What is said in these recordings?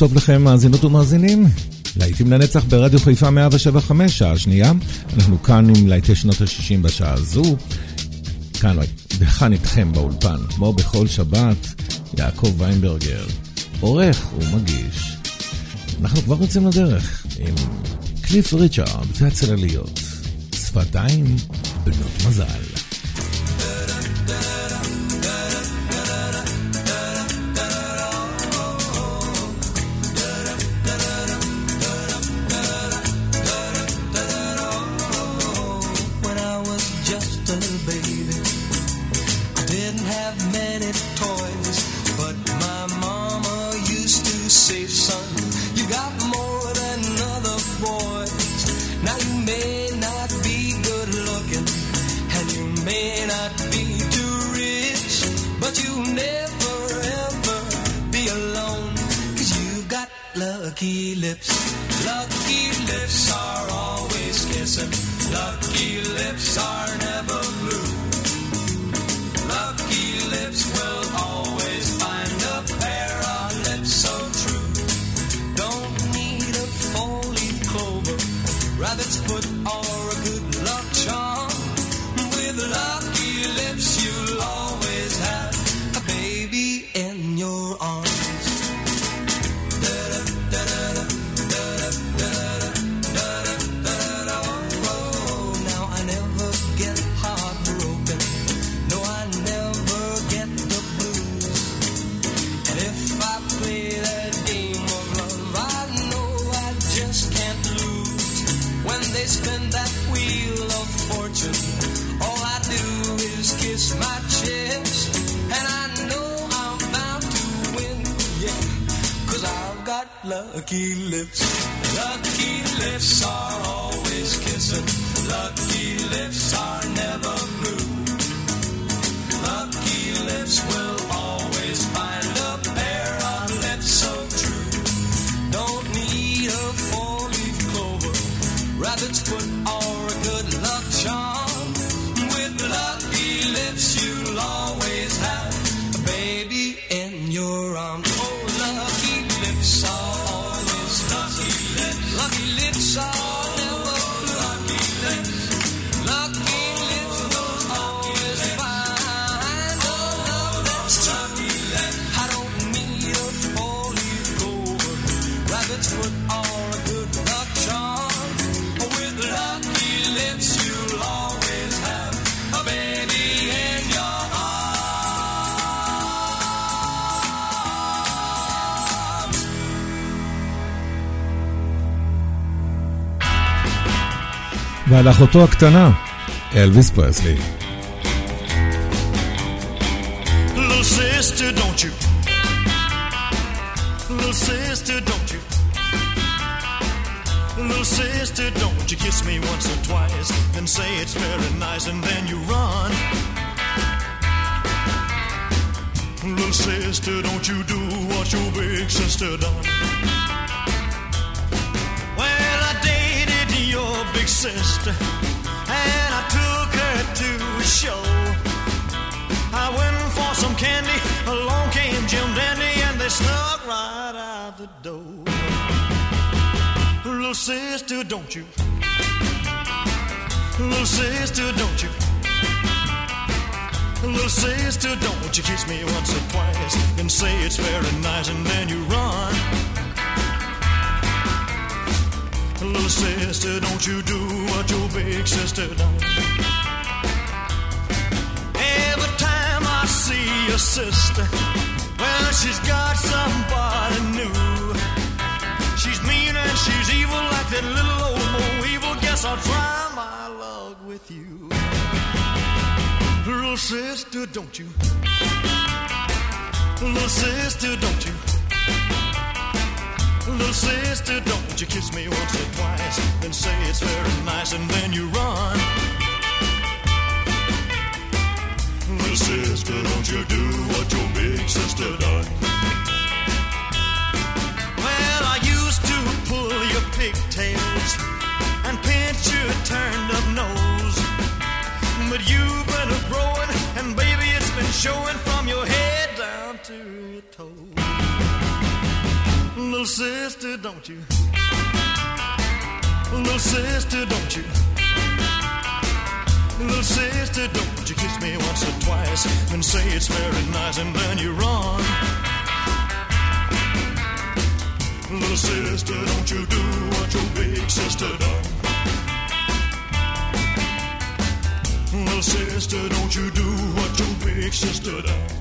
טוב לכם, מאזינות ומאזינים. להיטים לנצח ברדיו חיפה 175, שעה שנייה. אנחנו כאן עם להיטי שנות ה-60 בשעה הזו. כאן וכאן איתכם באולפן, כמו בכל שבת, יעקב ויינברגר. עורך ומגיש. אנחנו כבר יוצאים לדרך עם קליף ריצ'ארד והצלליות. שפתיים בנות מזל. Aqui lives. ועל אחותו הקטנה, אלוויס פרסלי. Little sister, don't you? Little sister, don't you? Little sister, don't you kiss me once or twice and say it's very nice and then you run. Little sister, don't you do what your big sister done. Sister, and I took her to a show. I went for some candy, along came Jim Dandy, and they snuck right out the door. Little sister, don't you? Little sister, don't you? Little sister, don't you kiss me once or twice and say it's very nice, and then you run. Little sister, don't you do what your big sister done. Every time I see your sister, well, she's got somebody new. She's mean and she's evil like that little old Mo evil. Guess I'll try my luck with you. Little sister, don't you? Little sister, don't you? Little sister, don't you kiss me once or twice then say it's very nice and then you run. Little sister, don't you do what your big sister done. Well, I used to pull your pigtails and pinch your turned up nose. But you've been a growing and baby, it's been showing from your head down to your toes. Sister, don't you? Little sister, don't you? Little sister, don't you kiss me once or twice and say it's very nice and then you run. Little sister, don't you do what your big sister done. Little sister, don't you do what your big sister done.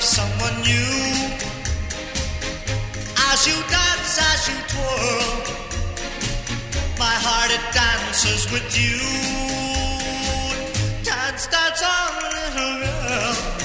Of someone new. As you dance, as you twirl, my heart it dances with you. Dance, dance on, little girl.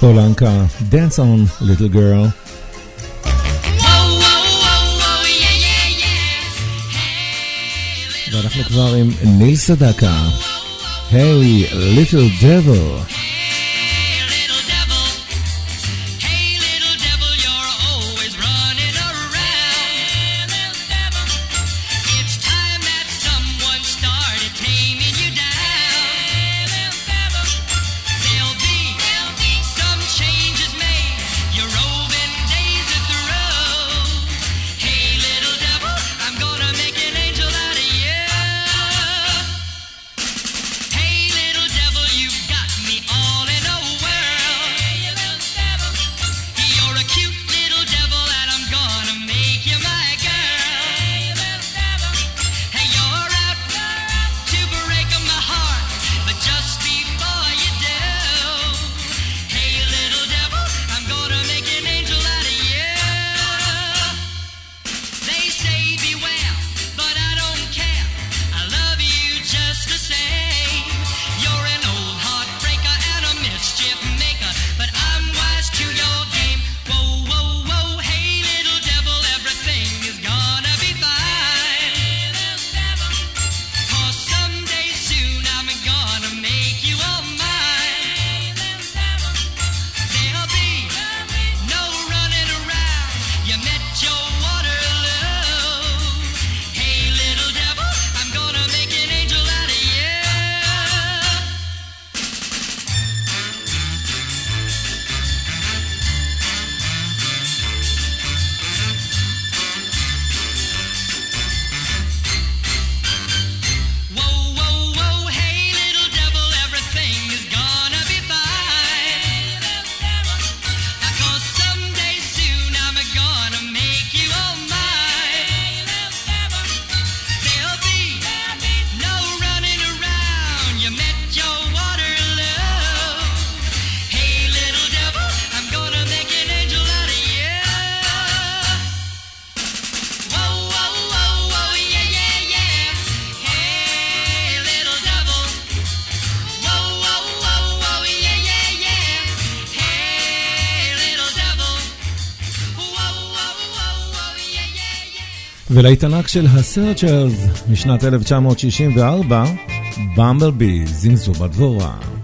Paul Anka, Dance On Little Girl. ואנחנו כבר עם ניל סדקה, היי, hey, Little Devil. ולעית ענק של הסרצ'רס משנת 1964, במבלבי, זינזו בדבורה.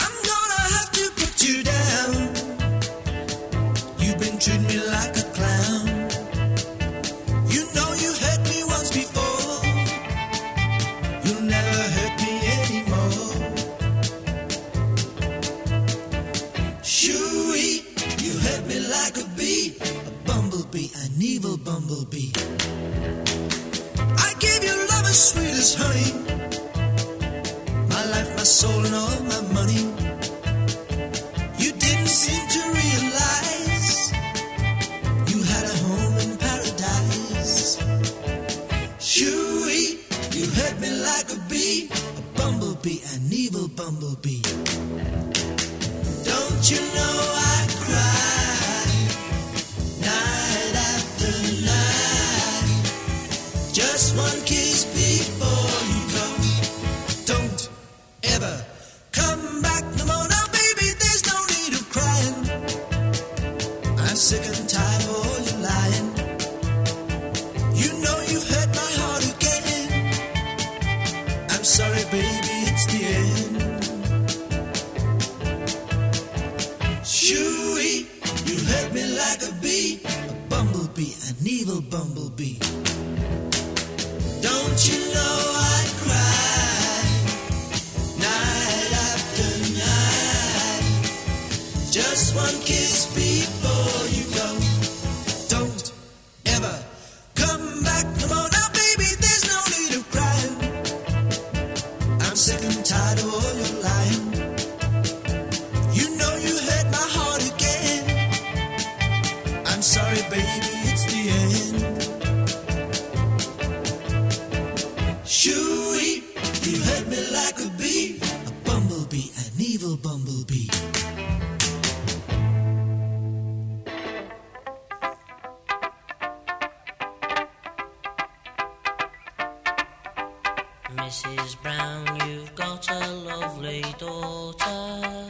soul and all my money. You didn't seem to realize you had a home in paradise. Shooey, you hurt me like a bee, a bumblebee, an evil bumblebee. Don't you know? Mrs. Brown, you've got a lovely daughter.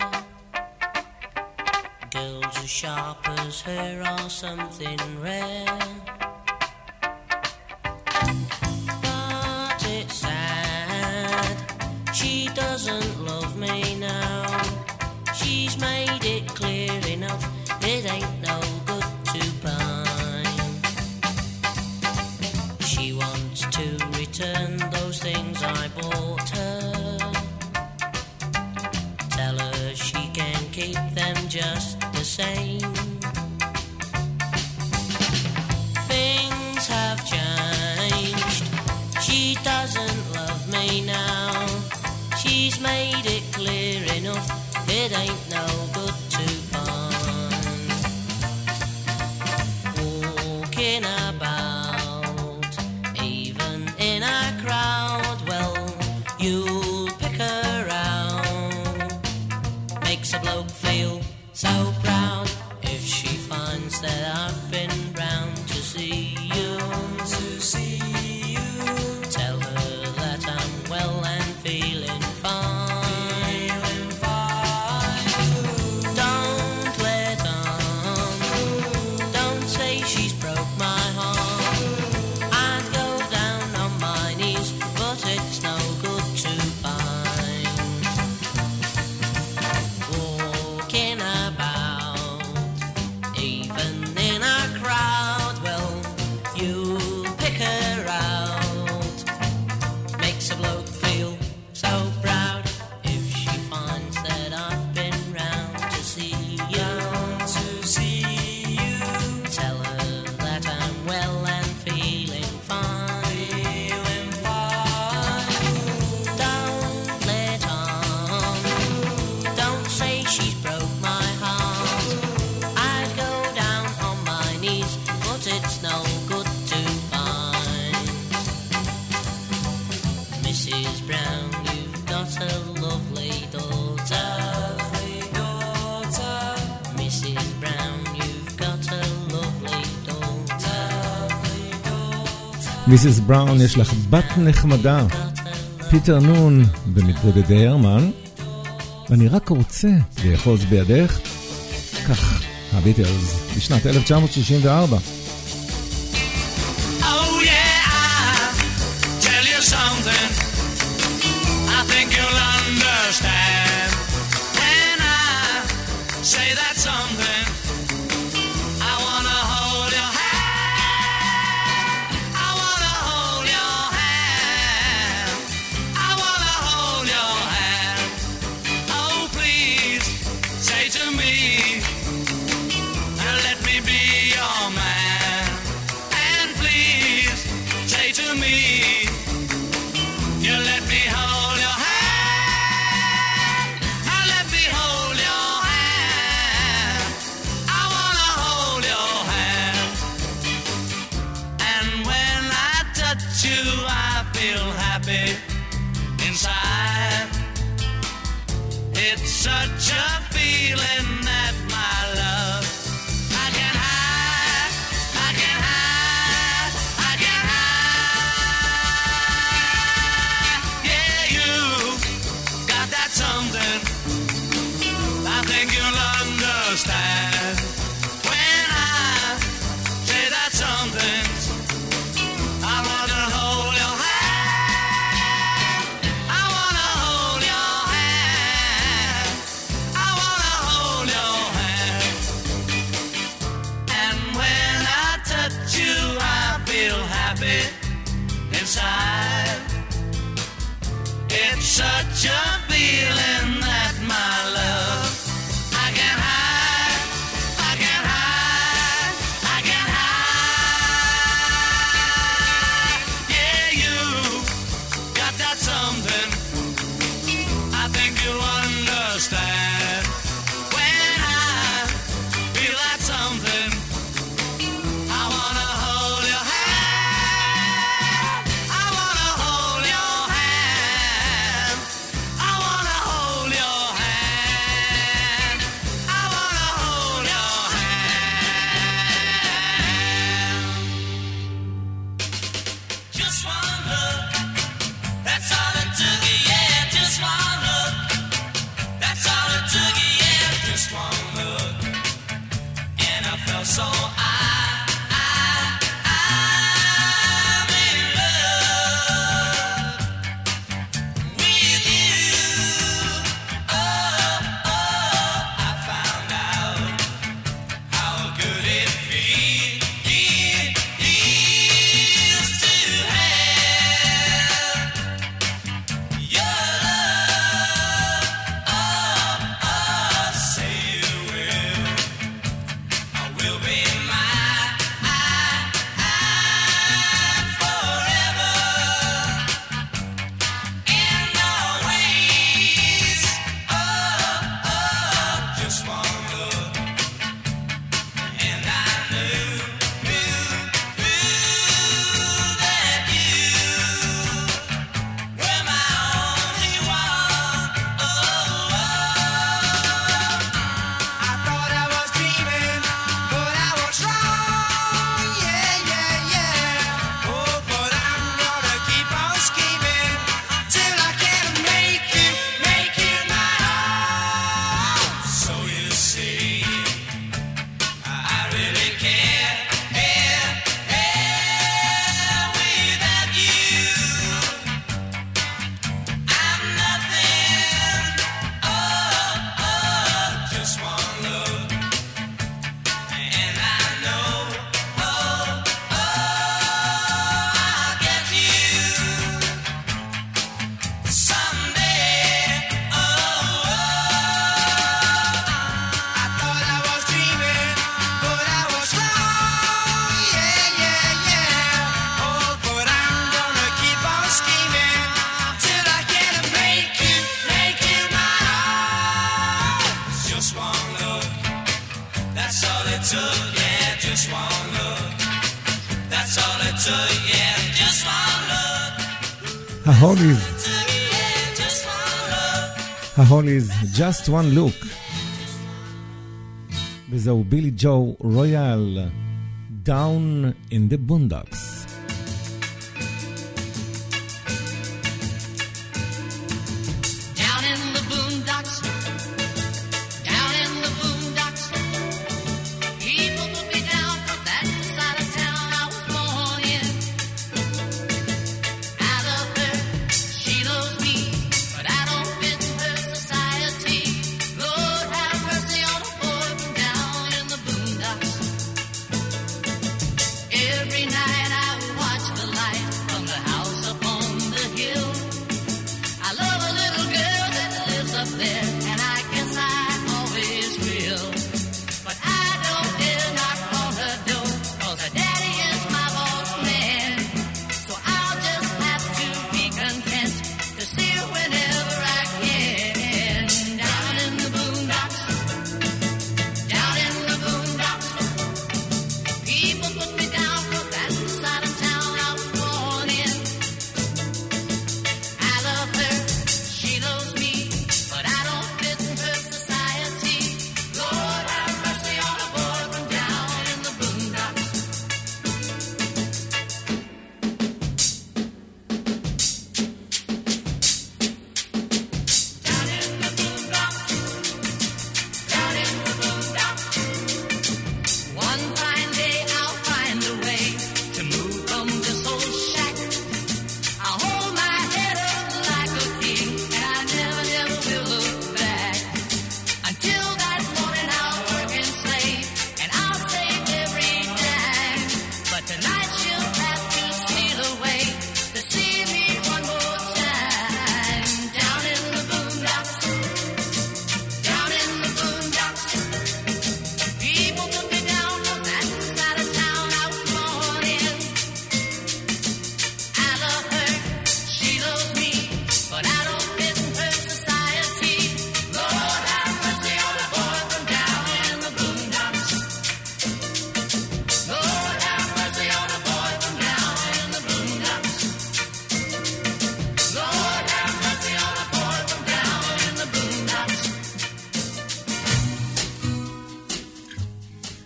Girls as sharp as her are something rare. מיסיס בראון, יש לך בת נחמדה. פיטר נון במתבודדי הרמן. ואני רק רוצה לאחוז בידך. כך, הביטלס, בשנת 1964. to me. Hollies Just One Look. וזהו בילי ג'ו רויאל, Down in the Boondocks.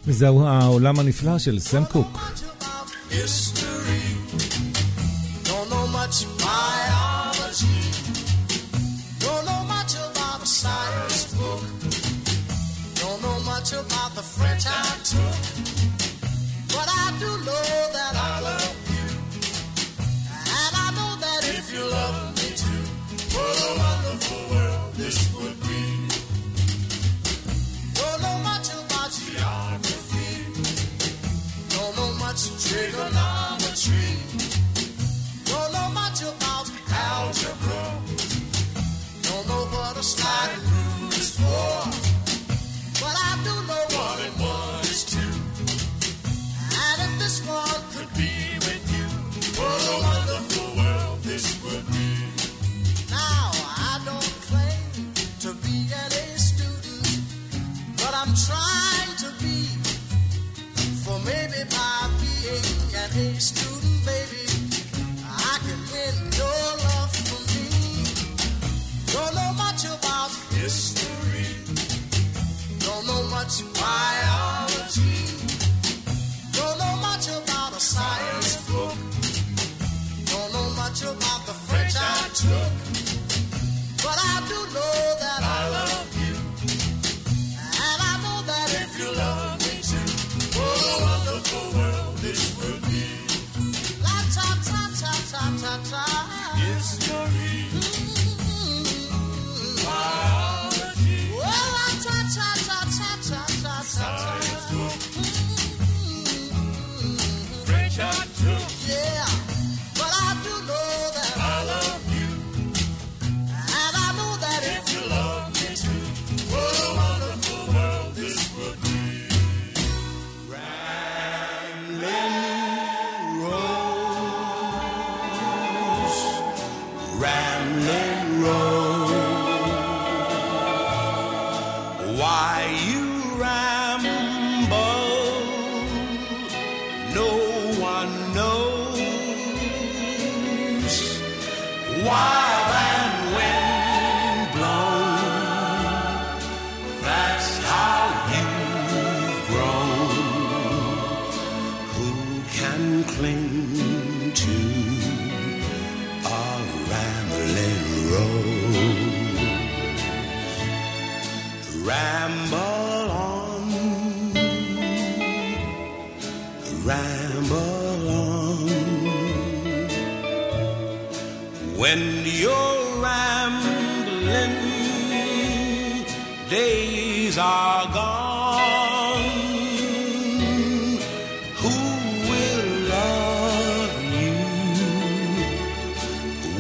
וזהו העולם הנפלא של סם קוק. Yes. time.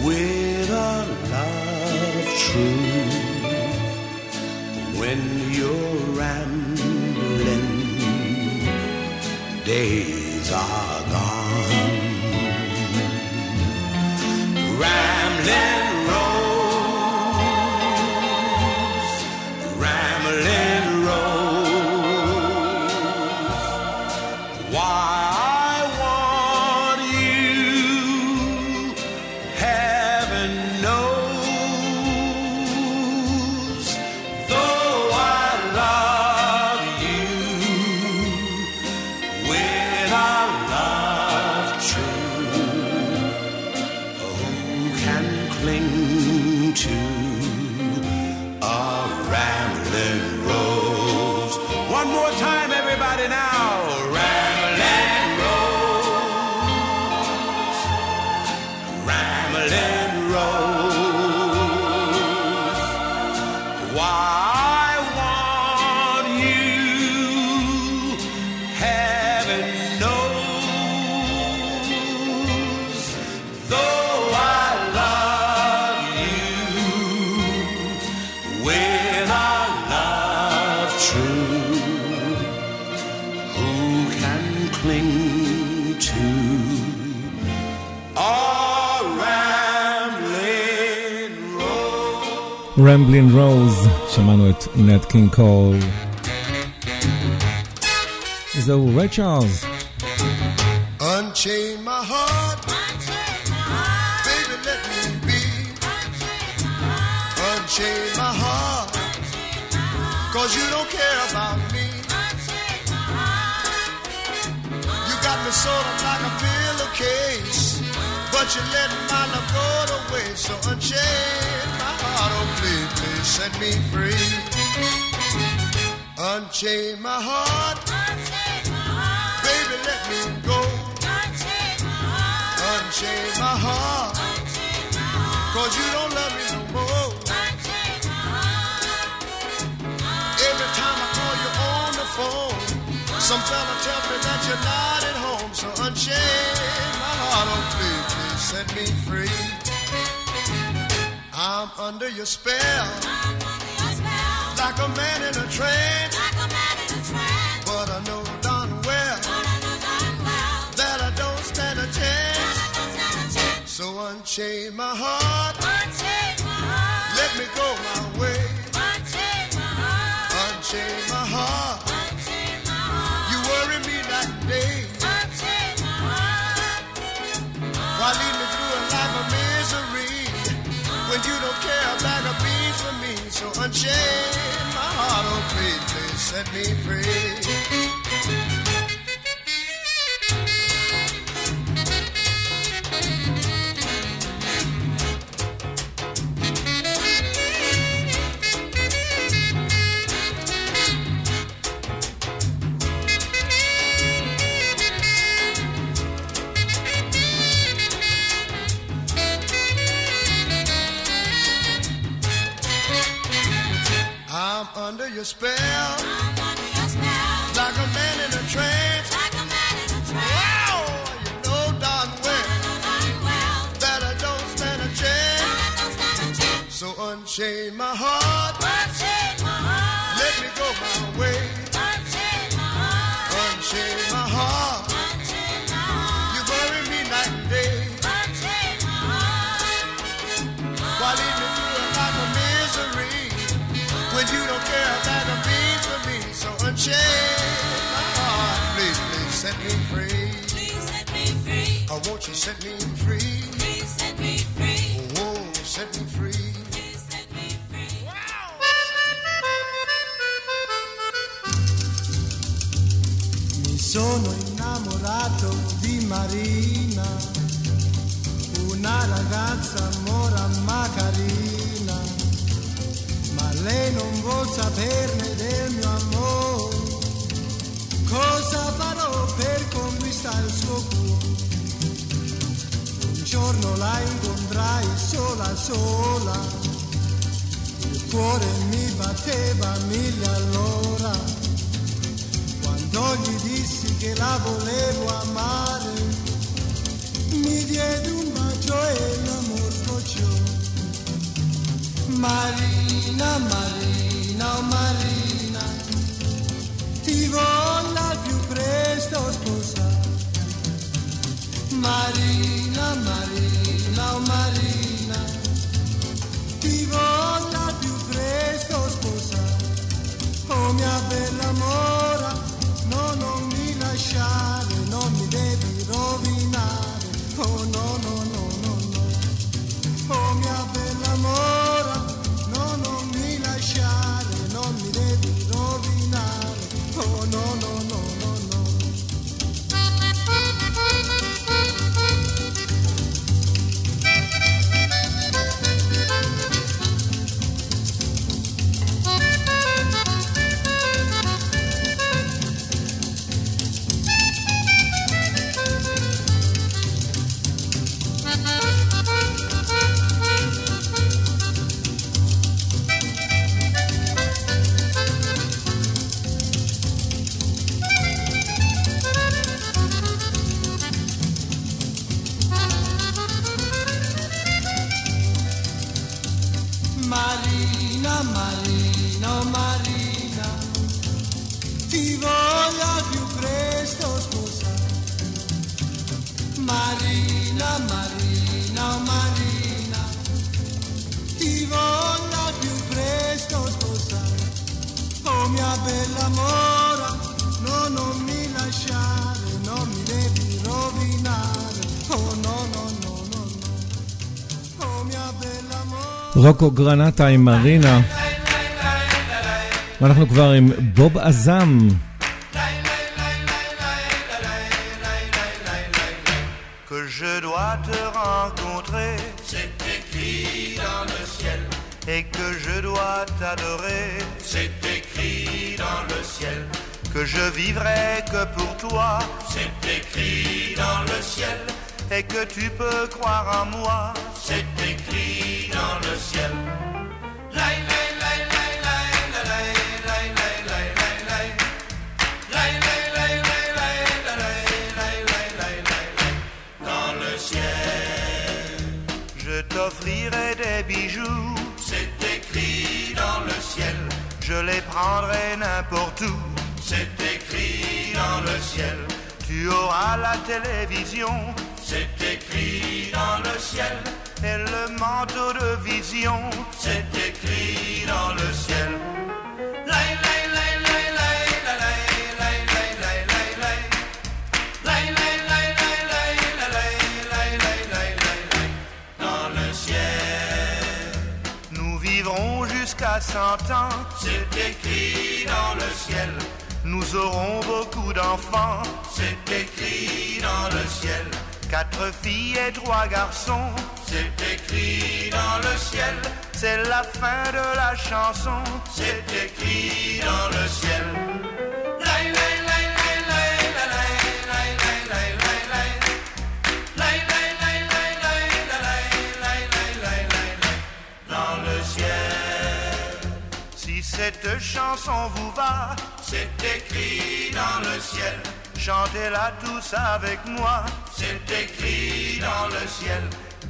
with a love true. When you're rambling days are gone. Rambling. רמבלין רוז, שמענו את נט קינג קול. זהו רי צ'ארלס. Unchain my heart. Unchain my heart, cause you don't care about me. You got me sort of like a pillowcase. But you let my love go to waste. So unchain my heart, oh please, please set me free. Unchain my heart, baby, let me go. Unchain my heart, cause you don't love me no more. Unchain my heart. Every time I call you on the phone, some fella tells me that you're not at home. So unchain my heart, oh please set me free. I'm under your spell, like a man in a trance. But I know darn well that I don't stand a chance. So unchain my heart, let me go my way. Unchain my heart, So unchain my heart, oh please, please set me free. Won't set me free? Che la volevo amare, mi diede un bacio e l'amor sfociò. Marina, Marina, oh Marina, ti voglio più presto sposare. Marina, Marina, oh Marina, ti voglio più presto sposare. Oh mia bella mora, Oh mia bella mora, no non mi lasciare, non mi devi rovinare. Oh no no no no no. Oh mia bella mora. רוקו גרנטה עם מרינה. ואנחנו כבר עם בוב עזם. dois te rencontrer C'est écrit dans le ciel, et que je dois t'adorer, c'est écrit dans le ciel, que je vivrai que pour toi c'est écrit dans le ciel, et que tu peux croire en moi. c'est écrit dans le ciel. Dans le ciel, Je t'offrirai des bijoux, c'est écrit dans le ciel, je les prendrai n'importe où. c'est écrit dans le ciel, Tu auras la télévision c'est écrit dans le ciel, et le manteau de vision. c'est écrit dans le ciel. Jusqu'à 100 ans, c'est écrit dans le ciel, nous aurons beaucoup d'enfants, c'est écrit dans le ciel, quatre filles et trois garçons. c'est écrit dans le ciel, C'est la fin de la chanson. c'est écrit dans le ciel. Cette chanson vous va, c'est écrit dans le ciel, chantez-la tous avec moi. c'est écrit dans le ciel,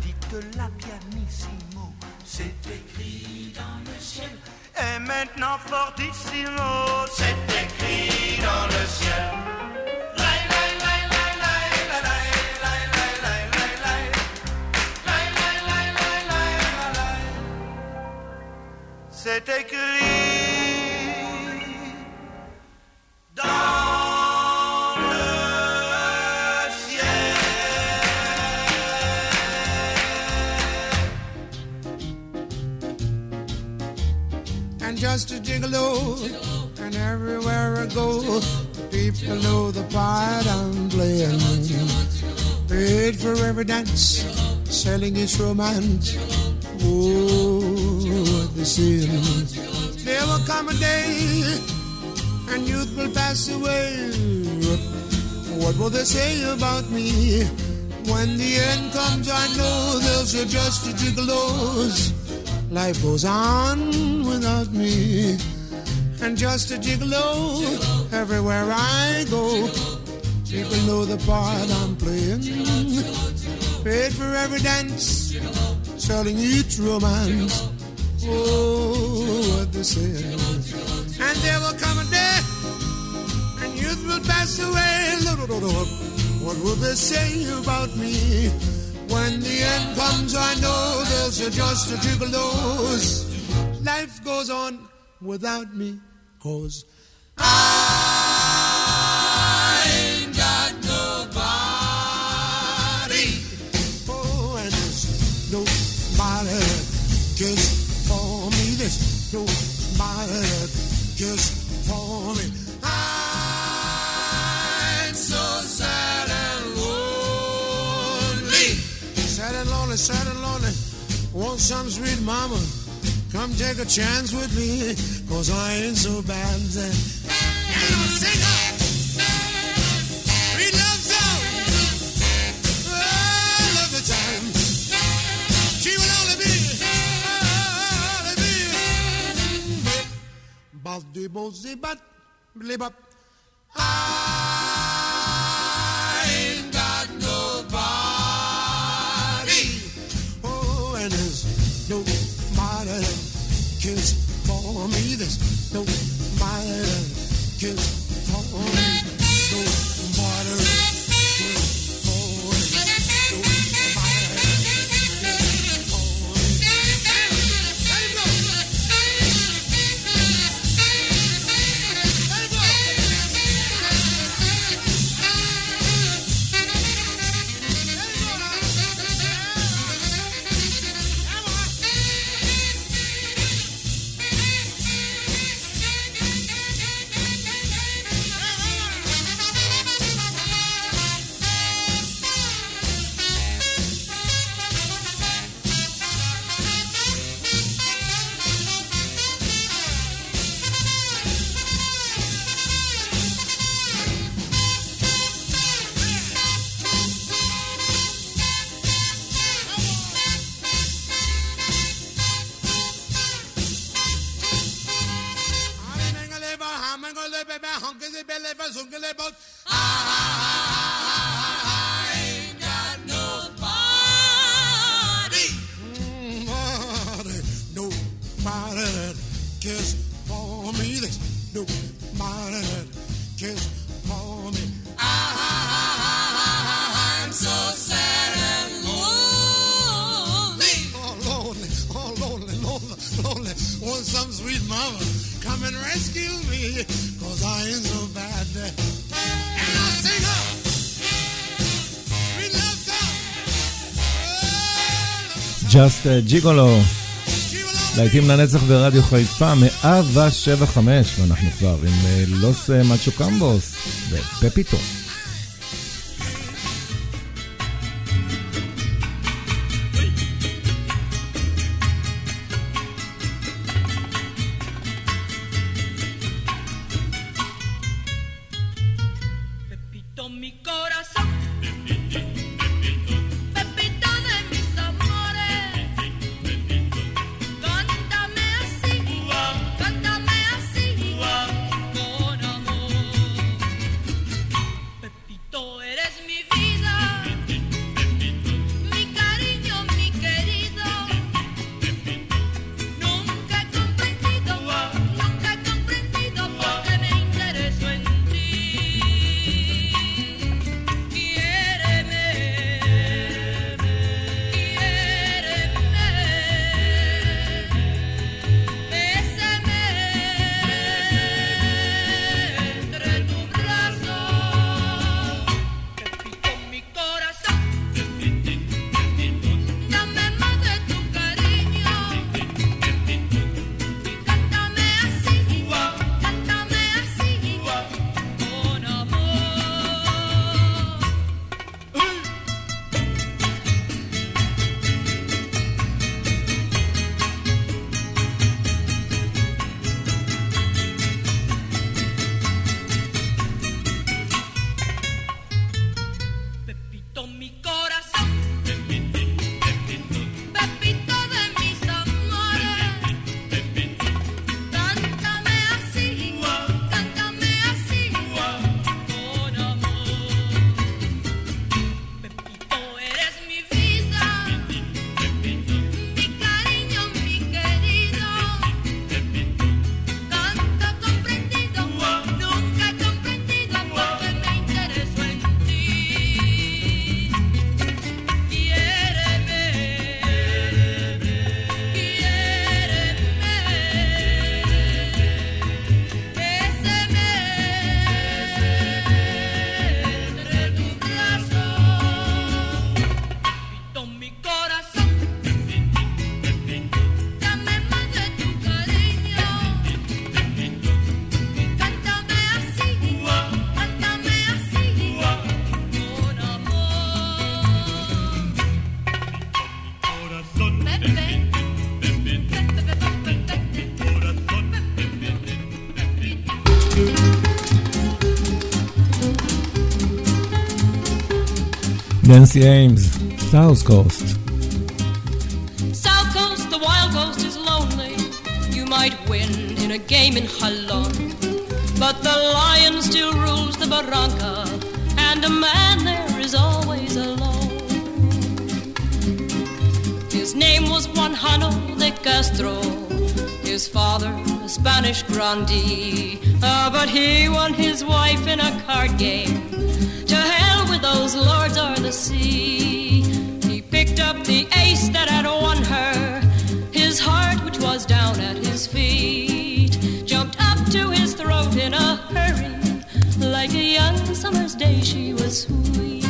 Dites-la pianissimo. c'est écrit dans le ciel, Et maintenant fortissimo. c'est écrit dans le ciel. Lai, lai, just a gigolo. And everywhere I go, people know the part I'm playing. Paid for every dance, selling its romance. Oh, the sin. There will come a day, and youth will pass away. What will they say about me? When the end comes, I know they'll say just a gigolos. Life goes on without me. And just a gigolo everywhere I go. People know the part I'm playing. Paid for every dance, selling each romance. Oh, what they say. And there will come a day, and youth will pass away. What will they say about me? When the end comes, I know there's just a gigolos. Life goes on without me, cause I ain't got nobody. Oh, and there's nobody cares for me. There's nobody that lonely, sad and lonely. Want some sweet mama? Come take a chance with me, cause I ain't so bad. And I'll sing up. Love song. I ah, love the time. She will only be, ah, only be. I ain't ah. no matter kiss for me. There's no matter kiss for me. No matter. She will always להיטים לנצח ברדיו חיפה, מאה ושבע חמש, ואנחנו כבר עם אה, לוס אה, מצ'ו קמבוס ופפיטו. Nancy Ames, South Coast. South Coast, the wild coast is lonely. You might win in a game in Jolon, but the lion still rules the barranca, and a man there is always alone. His name was Juanjano de Castro, his father a Spanish grandee, ah, but he won his wife in a card game to hell those lords or the sea. He picked up the ace that had won her. His heart, which was down at his feet, jumped up to his throat in a hurry. Like a young summer's day, she was sweet.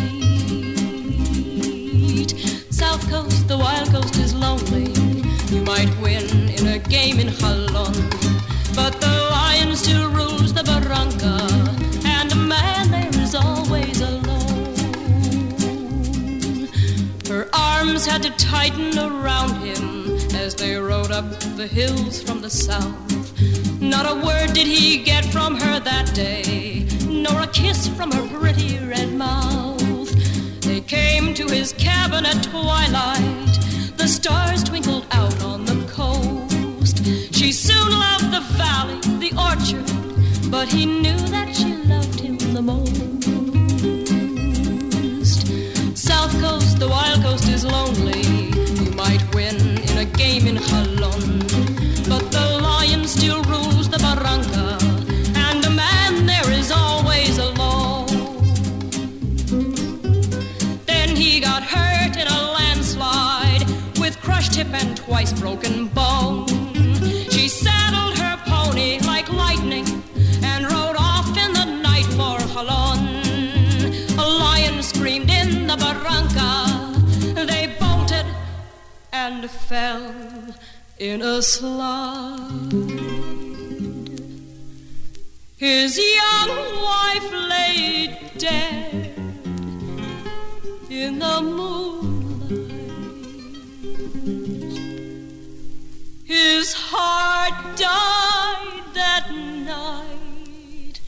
South coast, the wild coast is lonely. You might win in a game in Jolon. But the lion still rules the barranca, had to tighten around him as they rode up the hills from the south. Not a word did he get from her that day, nor a kiss from her pretty red mouth. They came to his cabin at twilight. The stars twinkled out on the coast. She soon loved the valley, the orchard, but he knew that the wild coast is lonely. You might win in a game in Jolon, but the lion still rules the barranca, and a man there is always alone. Then he got hurt in a landslide with crushed hip and twice broken bone. Fell in a slide. His young wife lay dead in the moonlight. His heart died that night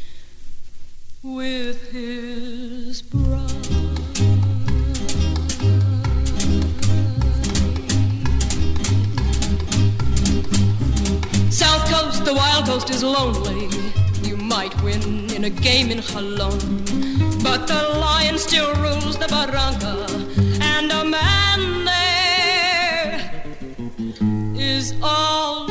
with his bride. South Coast, the wild coast is lonely. You might win in a game in Jolon. But the lion still rules the barranca, and a man there is always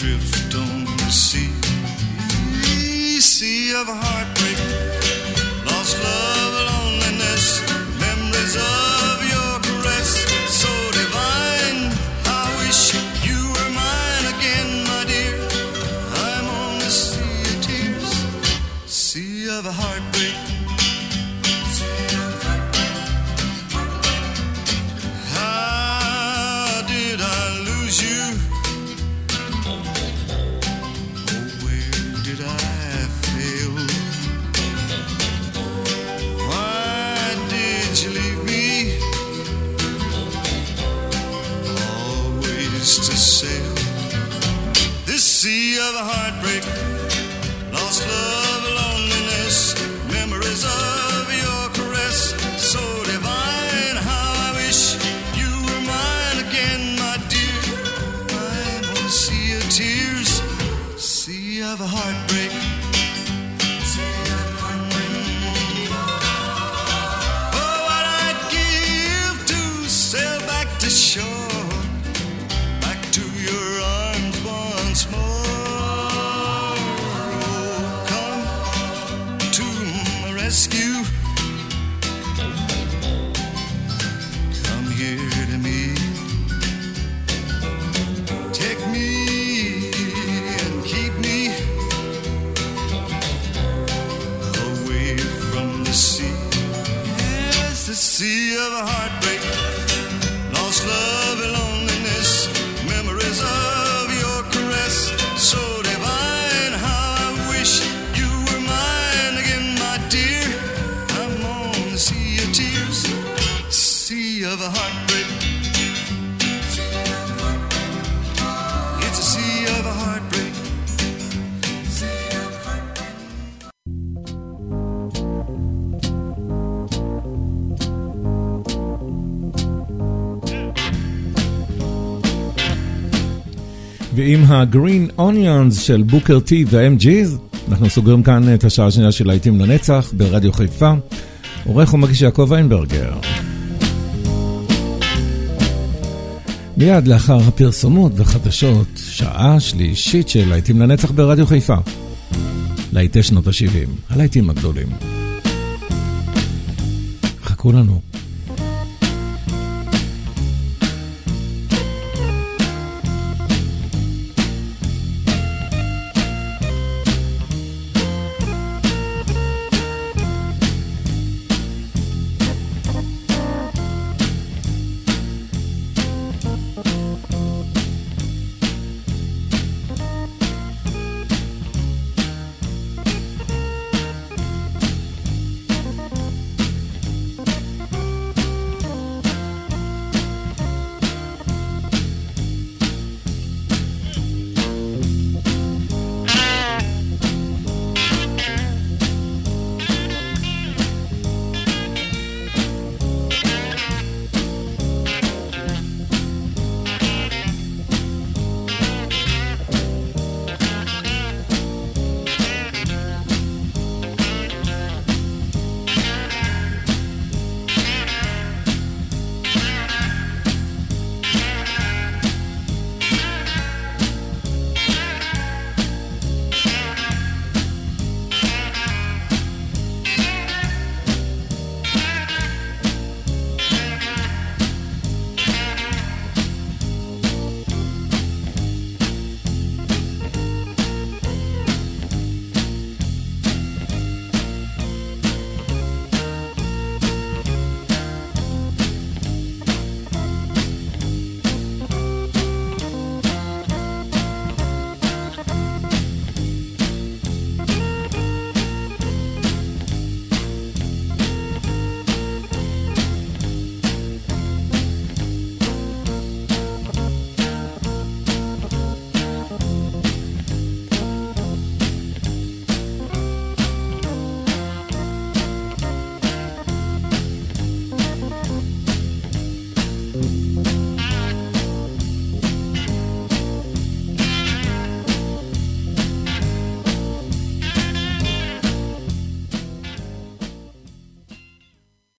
adrift on the sea, sea of heartbreak, sea of heartbreak, ועם ה-Green Onions של בוקר טי וה-MG's, אנחנו סוגרים כאן את השעה השנייה של להיטים לנצח ברדיו חיפה. עורך ומגיש יעקב איינברגר. מיד לאחר הפרסומות וחדשות, שעה שלישית של להיטים לנצח ברדיו חיפה. להיטי שנות ה-70, הלהיטים הגדולים. חכו לנו.